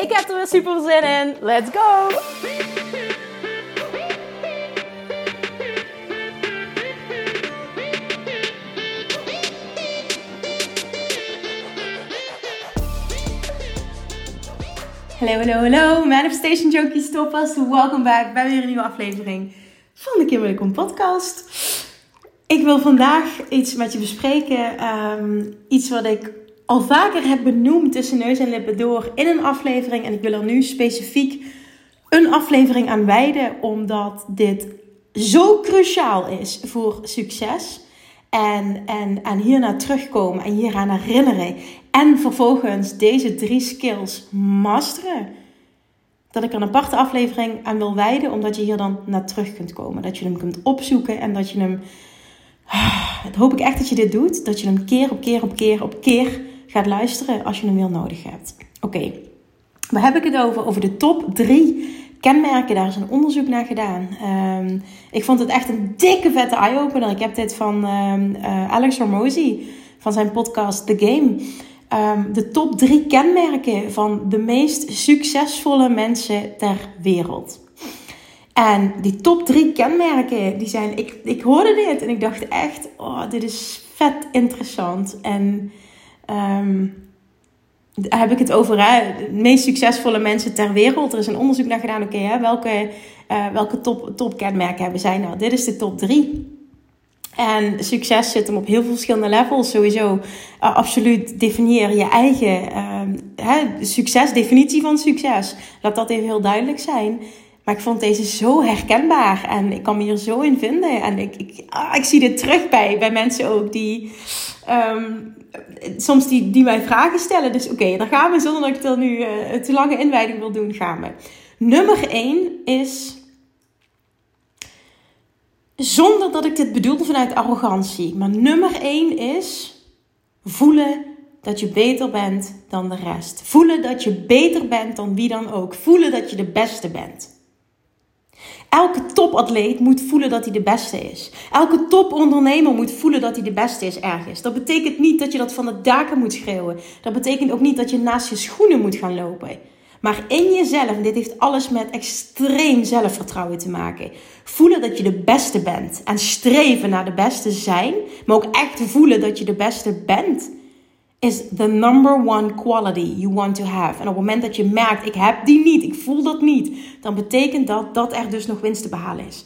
Ik heb er weer super zin in. Let's go! Hallo, hallo, hallo. Manifestation Junkies toppers. Welkom back bij weer een nieuwe aflevering van de Kim Welkom podcast. Ik wil vandaag iets met je bespreken. Ehm, iets wat ik al vaker heb benoemd tussen neus en lippen door in een aflevering. En ik wil er nu specifiek een aflevering aan wijden, omdat dit zo cruciaal is voor succes. En, en, en hierna terugkomen en hieraan herinneren. En vervolgens deze drie skills masteren. Dat ik er een aparte aflevering aan wil wijden, omdat je hier dan naar terug kunt komen. Dat je hem kunt opzoeken en dat je hem. Dat hoop ik echt dat je dit doet. Dat je hem keer op keer op keer op keer gaat luisteren als je hem weer nodig hebt. Oké, waar heb ik het over? Over de top drie kenmerken. Daar is een onderzoek naar gedaan. Ehm, ik vond het echt een dikke vette eye-opener. Ik heb dit van um, uh, Alex Hormozy van zijn podcast The Game. Um, de top drie kenmerken van de meest succesvolle mensen ter wereld. En die top drie kenmerken, die zijn. Ik, ik hoorde dit en ik dacht echt: oh, dit is vet interessant. En um, heb ik het over de meest succesvolle mensen ter wereld. Er is een onderzoek naar gedaan. Oké, welke, uh, welke top, top kenmerken hebben zij nou? Dit is de top drie. En succes zit hem op heel veel verschillende levels. Sowieso, uh, absoluut definieer je eigen uh, hè, succes, definitie van succes. Laat dat even heel duidelijk zijn. Maar ik vond deze zo herkenbaar en ik kan me hier zo in vinden. En ik, ik, ah, ik zie dit terug bij, bij mensen ook die um, soms die, die mij vragen stellen. Dus oké, dan gaan we zonder dat ik er nu uh, te lange inleiding wil doen, gaan we. Nummer 1 is zonder dat ik dit bedoel vanuit arrogantie. Maar nummer 1 is voelen dat je beter bent dan de rest. Voelen dat je beter bent dan wie dan ook. Voelen dat je de beste bent. Elke topatleet moet voelen dat hij de beste is. Elke topondernemer moet voelen dat hij de beste is ergens. Dat betekent niet dat je dat van de daken moet schreeuwen. Dat betekent ook niet dat je naast je schoenen moet gaan lopen. Maar in jezelf, en dit heeft alles met extreem zelfvertrouwen te maken. Voelen dat je de beste bent. En streven naar de beste zijn. Maar ook echt voelen dat je de beste bent is the number one quality you want to have. En op het moment dat je merkt, ik heb die niet, ik voel dat niet, dan betekent dat dat er dus nog winst te behalen is.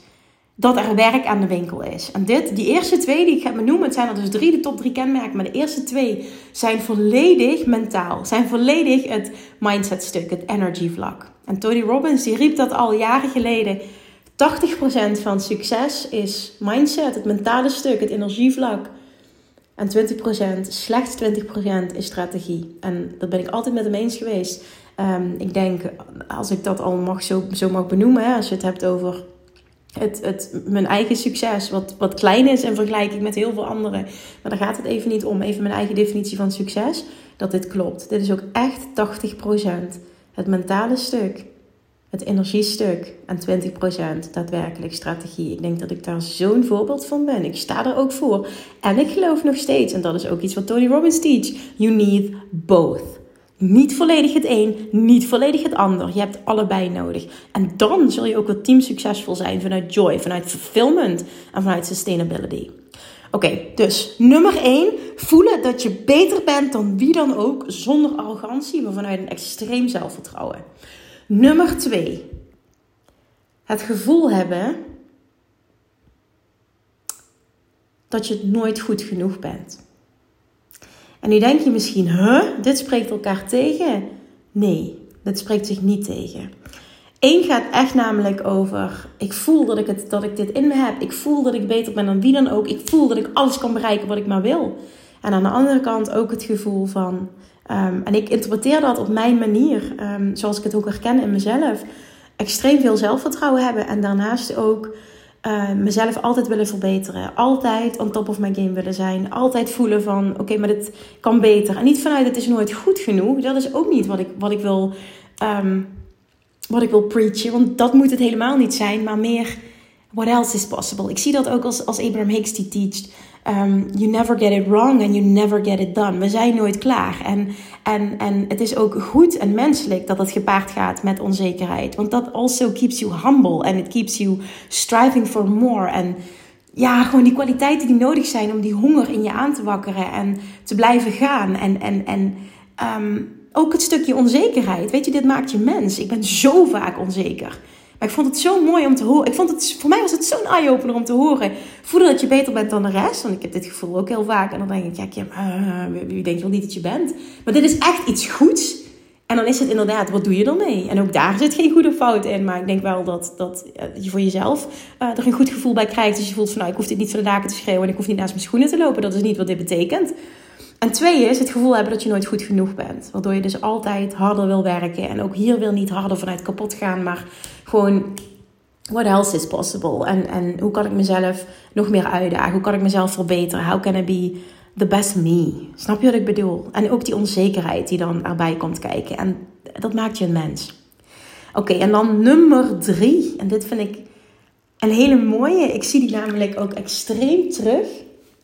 Dat er werk aan de winkel is. En dit, die eerste twee die ik ga benoemen, het zijn er dus drie, de top drie kenmerken, maar de eerste twee zijn volledig mentaal. Zijn volledig het mindset stuk, het energy vlak. En Tony Robbins die riep dat al jaren geleden. 80% van succes is mindset, het mentale stuk, het energievlak. En 20%, slechts 20% is strategie. En dat ben ik altijd met hem eens geweest. Um, ik denk, als ik dat al mag, zo, zo mag benoemen, hè, als je het hebt over het, het, mijn eigen succes, wat, wat klein is in vergelijking met heel veel anderen. Maar daar gaat het even niet om. Even mijn eigen definitie van succes, dat dit klopt. Dit is ook echt 80%. Het mentale stuk het energiestuk en 20% daadwerkelijk strategie. Ik denk dat ik daar zo'n voorbeeld van ben. Ik sta er ook voor. En ik geloof nog steeds, en dat is ook iets wat Tony Robbins teach, you need both. Niet volledig het een, niet volledig het ander. Je hebt allebei nodig. En dan zul je ook wel team succesvol zijn vanuit joy, vanuit fulfillment en vanuit sustainability. Oké, dus nummer 1, voelen dat je beter bent dan wie dan ook, zonder arrogantie, maar vanuit een extreem zelfvertrouwen. Nummer twee. Het gevoel hebben dat je het nooit goed genoeg bent. En nu denk je misschien, huh, dit spreekt elkaar tegen? Nee, dit spreekt zich niet tegen. Eén gaat echt namelijk over, ik voel dat ik, het, dat ik dit in me heb. Ik voel dat ik beter ben dan wie dan ook. Ik voel dat ik alles kan bereiken wat ik maar wil. En aan de andere kant ook het gevoel van, Ehm, en ik interpreteer dat op mijn manier, ehm, zoals ik het ook herken in mezelf. Extreem veel zelfvertrouwen hebben en daarnaast ook uh, mezelf altijd willen verbeteren. Altijd on top of my game willen zijn. Altijd voelen van oké, maar dit kan beter. En niet vanuit het is nooit goed genoeg. Dat is ook niet wat ik, wat ik wil. Wat ik wil preachen. Want dat moet het helemaal niet zijn. Maar meer what else is possible. Ik zie dat ook als, als Abraham Hicks die teacht. Um, you never get it wrong and you never get it done. We zijn nooit klaar. En, en, en het is ook goed en menselijk dat het gepaard gaat met onzekerheid. Want dat also keeps you humble and it keeps you striving for more. En ja, gewoon die kwaliteiten die nodig zijn om die honger in je aan te wakkeren en te blijven gaan. En, en, en um, ook het stukje onzekerheid. Weet je, dit maakt je mens. Ik ben zo vaak onzeker. Ik vond het zo mooi om te horen. Ik vond het, voor mij was het zo'n eye-opener om te horen. Voelen dat je beter bent dan de rest. Want ik heb dit gevoel ook heel vaak. En dan denk ik, ja, Kim, uh, wie denk je wel niet dat je bent? Maar dit is echt iets goeds. En dan is het inderdaad, wat doe je ermee? En ook daar zit geen goede fout in. Maar ik denk wel dat, dat je voor jezelf uh, er een goed gevoel bij krijgt. Dus je voelt van, nou, ik hoef dit niet van de daken te schreeuwen. En ik hoef niet naast mijn schoenen te lopen. Dat is niet wat dit betekent. En twee is het gevoel hebben dat je nooit goed genoeg bent. Waardoor je dus altijd harder wil werken. En ook hier wil niet harder vanuit kapot gaan. Maar gewoon, what else is possible? En, en hoe kan ik mezelf nog meer uitdagen? Hoe kan ik mezelf verbeteren? How can I be the best me? Snap je wat ik bedoel? En ook die onzekerheid die dan erbij komt kijken. En dat maakt je een mens. Oké, en dan nummer drie. En dit vind ik een hele mooie. Ik zie die namelijk ook extreem terug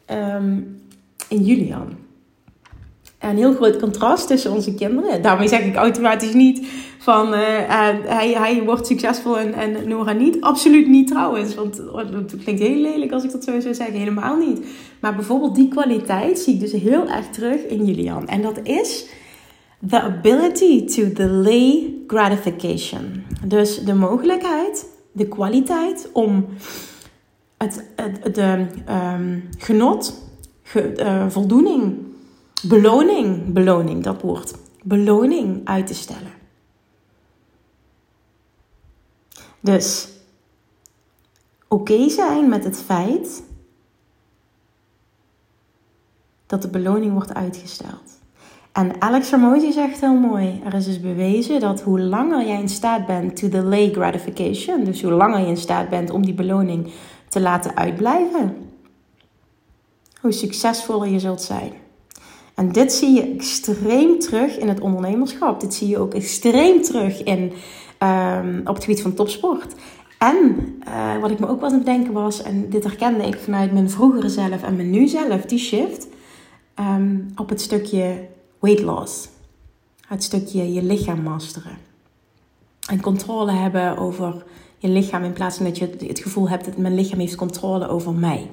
um, in Julian een heel groot contrast tussen onze kinderen. Daarmee zeg ik automatisch niet van uh, hij, hij wordt succesvol en, en Nora niet. Absoluut niet trouwens. Want het klinkt heel lelijk als ik dat zo zou zeggen. Helemaal niet. Maar bijvoorbeeld die kwaliteit zie ik dus heel erg terug in Julian. En dat is the ability to delay gratification. Dus de mogelijkheid, de kwaliteit om het, de um, genot, ge, uh, voldoening beloning, beloning, dat woord, beloning uit te stellen. Dus oké zijn met het feit dat de beloning wordt uitgesteld. En Alex Ramosi zegt heel mooi: er is dus bewezen dat hoe langer jij in staat bent to delay gratification, dus hoe langer je in staat bent om die beloning te laten uitblijven, hoe succesvoller je zult zijn. En dit zie je extreem terug in het ondernemerschap. Dit zie je ook extreem terug in, um, op het gebied van topsport. En uh, wat ik me ook was aan het bedenken was, en dit herkende ik vanuit mijn vroegere zelf en mijn nu zelf, die shift um, op het stukje weight loss. Het stukje je lichaam masteren. En controle hebben over je lichaam in plaats van dat je het gevoel hebt dat mijn lichaam heeft controle over mij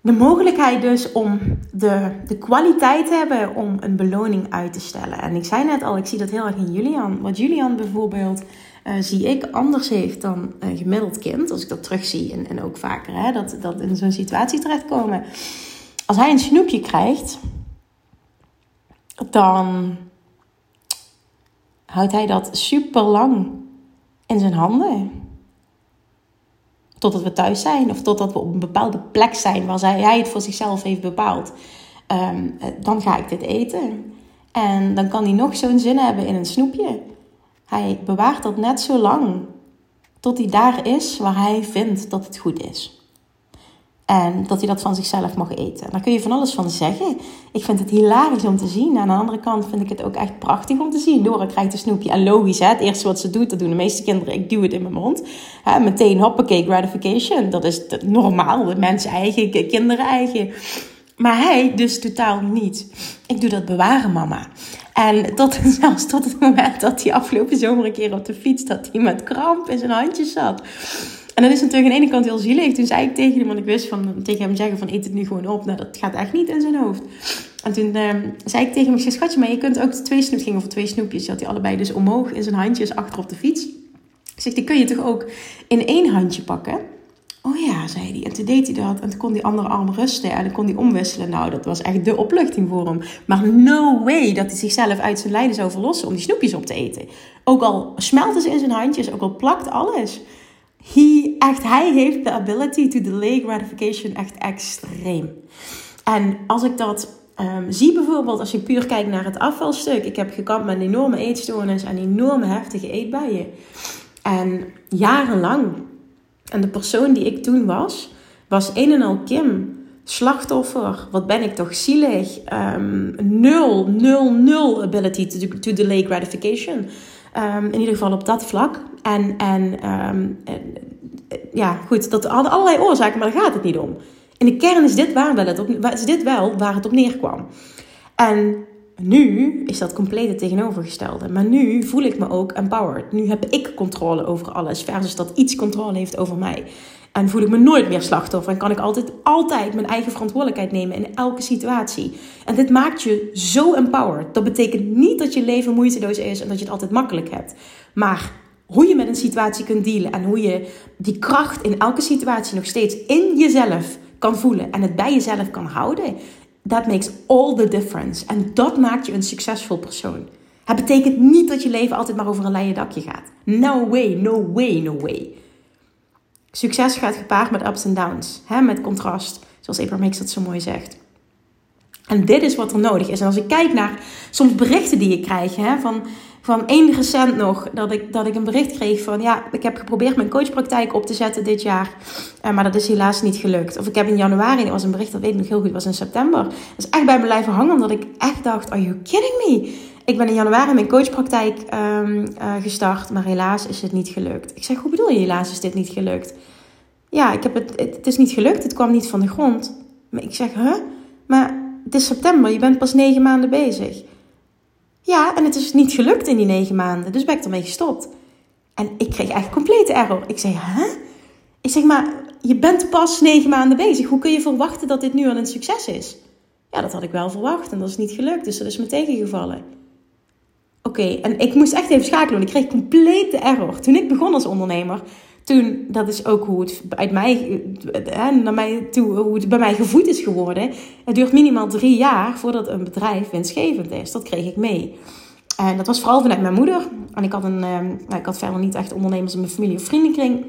de mogelijkheid dus om de, de kwaliteit te hebben om een beloning uit te stellen. En ik zei net al, ik zie dat heel erg in Julian. Wat Julian bijvoorbeeld uh, zie ik anders heeft dan een gemiddeld kind. Als ik dat terugzie en, en ook vaker hè, dat, dat in zo'n situatie terechtkomen. Als hij een snoepje krijgt, dan houdt hij dat super lang in zijn handen totdat we thuis zijn of totdat we op een bepaalde plek zijn waar zij, hij het voor zichzelf heeft bepaald. Ehm, dan ga ik dit eten. En dan kan hij nog zo'n zin hebben in een snoepje. Hij bewaart dat net zo lang tot hij daar is waar hij vindt dat het goed is. En dat hij dat van zichzelf mag eten. Daar kun je van alles van zeggen. Ik vind het hilarisch om te zien. Aan de andere kant vind ik het ook echt prachtig om te zien. Dora krijgt een snoepje. En logisch, hè, het eerste wat ze doet, dat doen de meeste kinderen. Ik duw het in mijn mond. Hè, meteen hoppakee, gratification. Dat is normaal. Mensen eigen, kinderen eigen. Maar hij dus totaal niet. Ik doe dat bewaren, mama. En tot, zelfs tot het moment dat hij afgelopen zomer een keer op de fiets... dat hij met kramp in zijn handjes zat... En dat is natuurlijk aan de ene kant heel zielig. Toen zei ik tegen hem, want ik wist van, tegen hem zeggen van eet het nu gewoon op. Nou, dat gaat echt niet in zijn hoofd. En toen uh, zei ik tegen hem, ik zei, schatje, maar je kunt ook twee snoepjes, ging over twee snoepjes. Die had hij allebei dus omhoog in zijn handjes achter op de fiets. Ik zeg, die kun je toch ook in één handje pakken? Oh ja, zei hij. En toen deed hij dat. En toen kon die andere arm rusten. En dan kon hij omwisselen. Nou, dat was echt de opluchting voor hem. Maar no way dat hij zichzelf uit zijn lijden zou verlossen om die snoepjes op te eten. Ook al smelten ze in zijn handjes, ook al plakt alles he, echt, hij heeft de ability to delay gratification echt extreem. En als ik dat Ehm, zie bijvoorbeeld, als je puur kijkt naar het afvalstuk. Ik heb gekampt met een enorme eetstoornis en enorme heftige eetbuien. En jarenlang. En de persoon die ik toen was, was een en al Kim. Slachtoffer. Wat ben ik toch zielig. Um, nul, nul, nul ability to, to delay gratification. Um, in ieder geval op dat vlak. En, en, en ja, goed, dat hadden allerlei oorzaken, maar daar gaat het niet om. In de kern is dit, waar wel het is dit wel waar het op neerkwam. En nu is dat compleet het tegenovergestelde. Maar nu voel ik me ook empowered. Nu heb ik controle over alles, versus dat iets controle heeft over mij. En voel ik me nooit meer slachtoffer. En kan ik altijd, altijd mijn eigen verantwoordelijkheid nemen in elke situatie. En dit maakt je zo empowered. Dat betekent niet dat je leven moeiteloos is en dat je het altijd makkelijk hebt. Maar hoe je met een situatie kunt dealen en hoe je die kracht in elke situatie nog steeds in jezelf kan voelen en het bij jezelf kan houden, that makes all the difference. En dat maakt je een succesvol persoon. Het betekent niet dat je leven altijd maar over een leien dakje gaat. No way, no way, no way. Succes gaat gepaard met ups en downs, hè, met contrast, zoals Abraham Hicks dat zo mooi zegt. En dit is wat er nodig is. En als ik kijk naar soms berichten die ik krijg hè, van van één recent nog dat ik, dat ik een bericht kreeg van ja, ik heb geprobeerd mijn coachpraktijk op te zetten dit jaar, eh, maar dat is helaas niet gelukt. Of ik heb in januari, dat was een bericht dat weet ik nog heel goed, was in september. Dat is echt bij me blijven hangen omdat ik echt dacht, are you kidding me? Ik ben in januari mijn coachpraktijk um, uh, gestart, maar helaas is het niet gelukt. Ik zeg, hoe bedoel je helaas is dit niet gelukt? Ja, ik heb het, het, het is niet gelukt, het kwam niet van de grond. Maar ik zeg, huh? Maar het is september, je bent pas negen maanden bezig. Ja, en het is niet gelukt in die negen maanden. Dus ben ik ermee gestopt. En ik kreeg echt complete error. Ik zei, hè? Ik zeg, maar je bent pas negen maanden bezig. Hoe kun je verwachten dat dit nu al een succes is? Ja, dat had ik wel verwacht en dat is niet gelukt. Dus dat is me tegengevallen. Oké, en ik moest echt even schakelen. Ik kreeg complete error. Toen ik begon als ondernemer, toen, dat is ook hoe het, uit mij, naar mij toe, hoe het bij mij gevoed is geworden. Het duurt minimaal drie jaar voordat een bedrijf winstgevend is. Dat kreeg ik mee. En dat was vooral vanuit mijn moeder. En ik had, een, ehm, nou, ik had verder niet echt ondernemers in mijn familie of vriendenkring.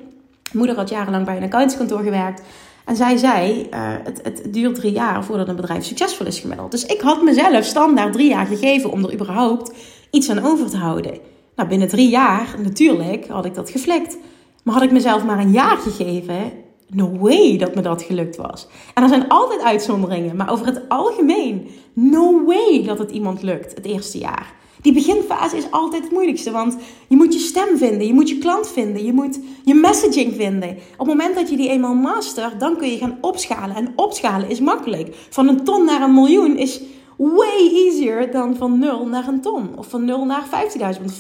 Moeder had jarenlang bij een accountskantoor gewerkt. En zij zei, uh, het, het duurt drie jaar voordat een bedrijf succesvol is gemiddeld. Dus ik had mezelf standaard drie jaar gegeven om er überhaupt iets aan over te houden. Nou, binnen drie jaar, natuurlijk, had ik dat geflikt. Maar had ik mezelf maar een jaar gegeven, no way dat me dat gelukt was. En er zijn altijd uitzonderingen, maar over het algemeen, no way dat het iemand lukt het eerste jaar. Die beginfase is altijd het moeilijkste, want je moet je stem vinden, je moet je klant vinden, je moet je messaging vinden. Op het moment dat je die eenmaal mastert, dan kun je gaan opschalen. En opschalen is makkelijk. Van een ton naar een miljoen is way easier dan van 0 naar een ton. Of van 0 naar 15.000. Want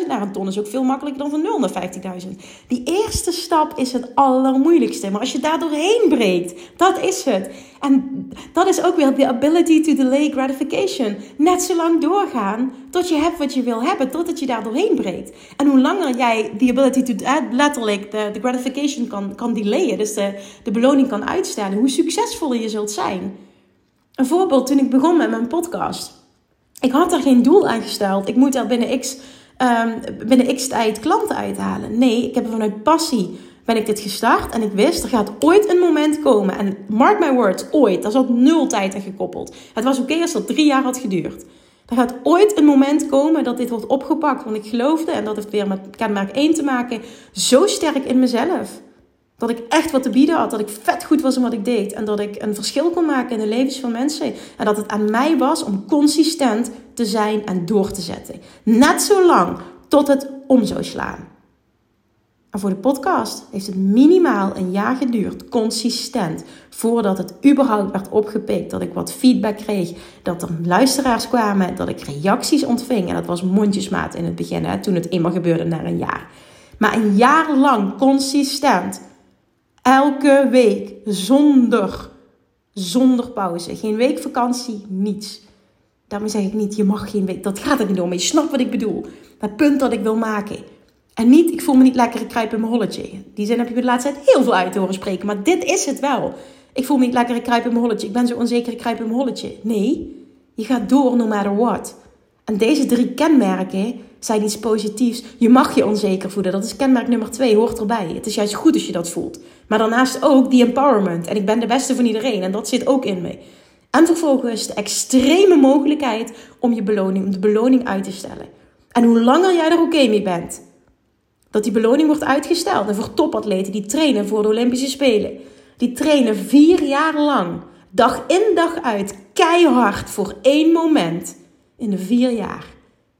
15.000 naar een ton is ook veel makkelijker dan van 0 naar 15.000. Die eerste stap is het allermoeilijkste. Maar als je daar doorheen breekt, dat is het. En dat is ook weer de ability to delay gratification. Net zo lang doorgaan tot je hebt wat je wil hebben, totdat je daar doorheen breekt. En hoe langer jij die ability to, uh, letterlijk de, de gratification kan, kan delayen, dus de, de beloning kan uitstellen, hoe succesvoller je zult zijn. Een voorbeeld toen ik begon met mijn podcast. Ik had er geen doel aan gesteld. Ik moet er binnen x, um, binnen x tijd klanten uithalen. Nee, ik heb er vanuit passie ben ik dit gestart. En ik wist, er gaat ooit een moment komen. En mark my words, ooit. Daar zat nul tijd aan gekoppeld. Het was oké als dat drie jaar had geduurd. Er gaat ooit een moment komen dat dit wordt opgepakt. Want ik geloofde, en dat heeft weer met kenmerk 1 te maken, zo sterk in mezelf. Dat ik echt wat te bieden had. Dat ik vet goed was in wat ik deed. En dat ik een verschil kon maken in de levens van mensen. En dat het aan mij was om consistent te zijn en door te zetten. Net zo lang tot het om zou slaan. En voor de podcast heeft het minimaal een jaar geduurd, consistent, voordat het überhaupt werd opgepikt. Dat ik wat feedback kreeg, dat er luisteraars kwamen, dat ik reacties ontving. En dat was mondjesmaat in het begin, hè, toen het eenmaal gebeurde na een jaar. Maar een jaar lang consistent Elke week zonder, zonder pauze. Geen week vakantie, niets. Daarmee zeg ik niet, je mag geen week. Dat gaat er niet om. je snapt wat ik bedoel. Dat punt dat ik wil maken. En niet, ik voel me niet lekker, ik kruip in mijn holletje. Die zin heb je de laatste tijd heel veel uit te horen spreken. Maar dit is het wel. Ik voel me niet lekker, ik kruip in mijn holletje. Ik ben zo onzeker, ik kruip in mijn holletje. Nee, je gaat door no matter what. En deze drie kenmerken zijn iets positiefs. Je mag je onzeker voelen. Dat is kenmerk nummer twee, hoort erbij. Het is juist goed als je dat voelt. Maar daarnaast ook die empowerment. En ik ben de beste van iedereen. En dat zit ook in me. En vervolgens de extreme mogelijkheid om je beloning, om de beloning uit te stellen. En hoe langer jij er oké mee bent, dat die beloning wordt uitgesteld. En voor topatleten die trainen voor de Olympische Spelen, die trainen vier jaar lang, dag in dag uit, keihard voor één moment in de vier jaar.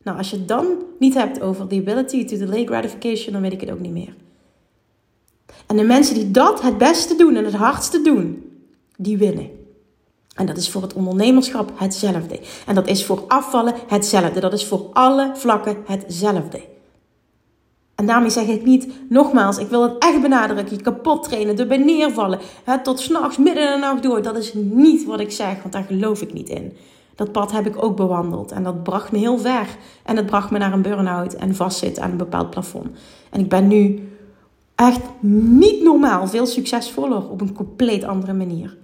Nou, als je het dan niet hebt over the ability to delay gratification, dan weet ik het ook niet meer. En de mensen die dat het beste doen en het hardste doen, die winnen. En dat is voor het ondernemerschap hetzelfde. En dat is voor afvallen hetzelfde. Dat is voor alle vlakken hetzelfde. En daarmee zeg ik niet, nogmaals, ik wil het echt benadrukken, je kapot trainen, erbij neervallen, hè, tot s'nachts, midden in de nacht door. Dat is niet wat ik zeg, want daar geloof ik niet in. Dat pad heb ik ook bewandeld en dat bracht me heel ver. En het bracht me naar een burn-out en vastzitten aan een bepaald plafond. En ik ben nu echt niet normaal veel succesvoller op een compleet andere manier.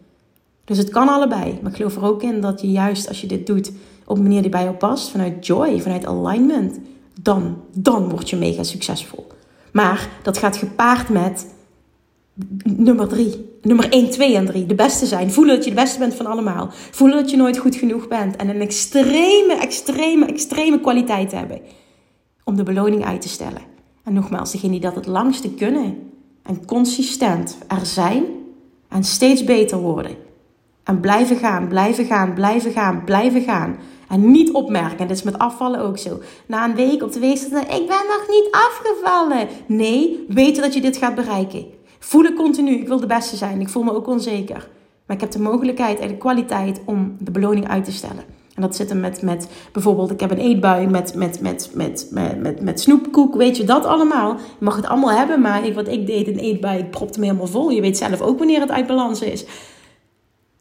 Dus het kan allebei. Maar ik geloof er ook in dat je juist als je dit doet op een manier die bij jou past, vanuit joy, vanuit alignment, dan, dan word je mega succesvol. Maar dat gaat gepaard met nummer drie. Nummer 1, 2 en 3. De beste zijn. Voelen dat je de beste bent van allemaal. Voelen dat je nooit goed genoeg bent. En een extreme, extreme, extreme kwaliteit hebben. Om de beloning uit te stellen. En nogmaals, degene die dat het langste kunnen. En consistent er zijn. En steeds beter worden. En blijven gaan, blijven gaan, blijven gaan, blijven gaan. En niet opmerken. Dit is met afvallen ook zo. Na een week op de weegschaal, ik ben nog niet afgevallen. Nee, weten dat je dit gaat bereiken. Voelen continu, ik wil de beste zijn. Ik voel me ook onzeker. Maar ik heb de mogelijkheid en de kwaliteit om de beloning uit te stellen. En dat zit hem met, met bijvoorbeeld, ik heb een eetbui met, met, met, met, met, met, met snoepkoek, weet je dat allemaal. Je mag het allemaal hebben, maar ik, wat ik deed, een eetbui, ik propte me helemaal vol. Je weet zelf ook wanneer het uit balans is.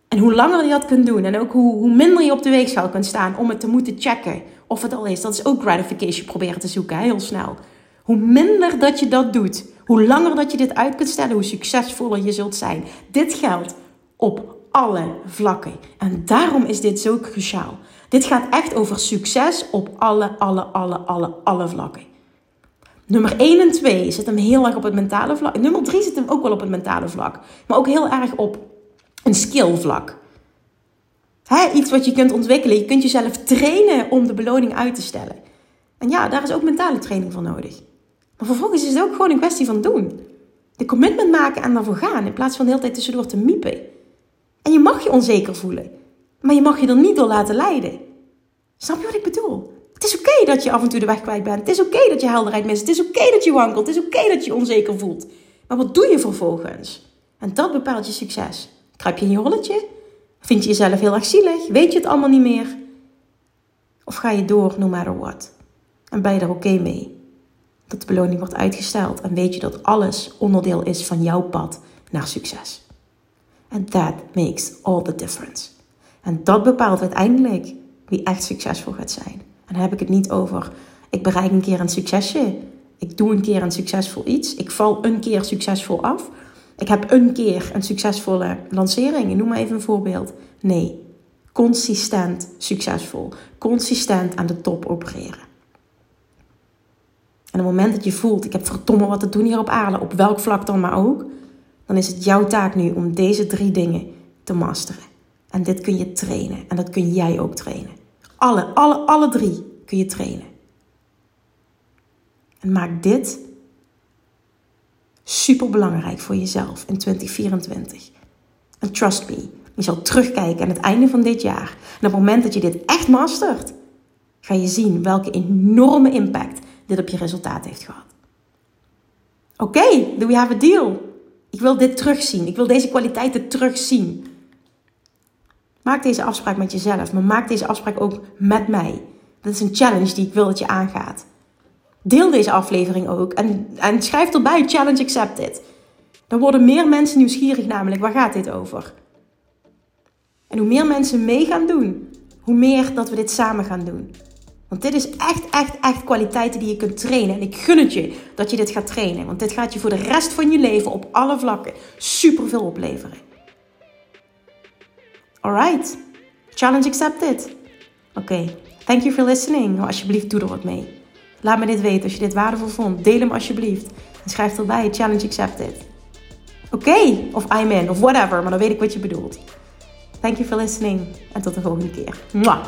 En hoe langer je dat kunt doen en ook hoe, hoe minder je op de weegschaal kunt staan om het te moeten checken of het al is. Dat is ook gratification proberen te zoeken, heel snel. Hoe minder dat je dat doet, hoe langer dat je dit uit kunt stellen, hoe succesvoller je zult zijn. Dit geldt op alle vlakken. En daarom is dit zo cruciaal. Dit gaat echt over succes op alle, alle, alle, alle, alle vlakken. Nummer 1 en 2 zit hem heel erg op het mentale vlak. Nummer 3 zit hem ook wel op het mentale vlak. Maar ook heel erg op een skill vlak. iets wat je kunt ontwikkelen. Je kunt jezelf trainen om de beloning uit te stellen. En ja, daar is ook mentale training voor nodig. Maar vervolgens is het ook gewoon een kwestie van doen. De commitment maken en daarvoor gaan. In plaats van de hele tijd tussendoor te miepen. En je mag je onzeker voelen. Maar je mag je er niet door laten leiden. Snap je wat ik bedoel? Het is oké dat je af en toe de weg kwijt bent. Het is oké dat je helderheid mist. Het is oké dat je wankelt. Het is oké dat je onzeker voelt. Maar wat doe je vervolgens? En dat bepaalt je succes. Kruip je in je holletje? Vind je jezelf heel erg zielig? Weet je het allemaal niet meer? Of ga je door no matter what? En ben je er oké mee? Dat de beloning wordt uitgesteld en weet je dat alles onderdeel is van jouw pad naar succes. And that makes all the difference. En dat bepaalt uiteindelijk wie echt succesvol gaat zijn. En dan heb ik het niet over, ik bereik een keer een succesje. Ik doe een keer een succesvol iets. Ik val een keer succesvol af. Ik heb een keer een succesvolle lancering. Ik noem maar even een voorbeeld. Nee, consistent succesvol. Consistent aan de top opereren. En op het moment dat je voelt, ik heb verdomme wat te doen hier op aarde, op welk vlak dan maar ook, dan is het jouw taak nu om deze drie dingen te masteren. En dit kun je trainen. En dat kun jij ook trainen. Alle, alle, alle drie kun je trainen. En maak dit super belangrijk voor jezelf in 2024. En trust me, je zal terugkijken aan het einde van dit jaar. En op het moment dat je dit echt mastert, ga je zien welke enorme impact dit op je resultaat heeft gehad. Oké, do we have a deal? Ik wil dit terugzien. Ik wil deze kwaliteiten terugzien. Maak deze afspraak met jezelf, maar maak deze afspraak ook met mij. Dat is een challenge die ik wil dat je aangaat. Deel deze aflevering ook en, en schrijf erbij challenge accepted. Dan worden meer mensen nieuwsgierig namelijk. Waar gaat dit over? En hoe meer mensen mee gaan doen, hoe meer dat we dit samen gaan doen. Want dit is echt, echt, echt kwaliteiten die je kunt trainen. En ik gun het je dat je dit gaat trainen. Want dit gaat je voor de rest van je leven op alle vlakken superveel opleveren. Alright. Challenge accepted. Oké. Thank you for listening. Alsjeblieft, doe er wat mee. Laat me dit weten als je dit waardevol vond. Deel hem alsjeblieft. En schrijf erbij challenge accepted. Oké. Of I'm in. Of whatever. Maar dan weet ik wat je bedoelt. Thank you for listening. En tot de volgende keer. Mwah.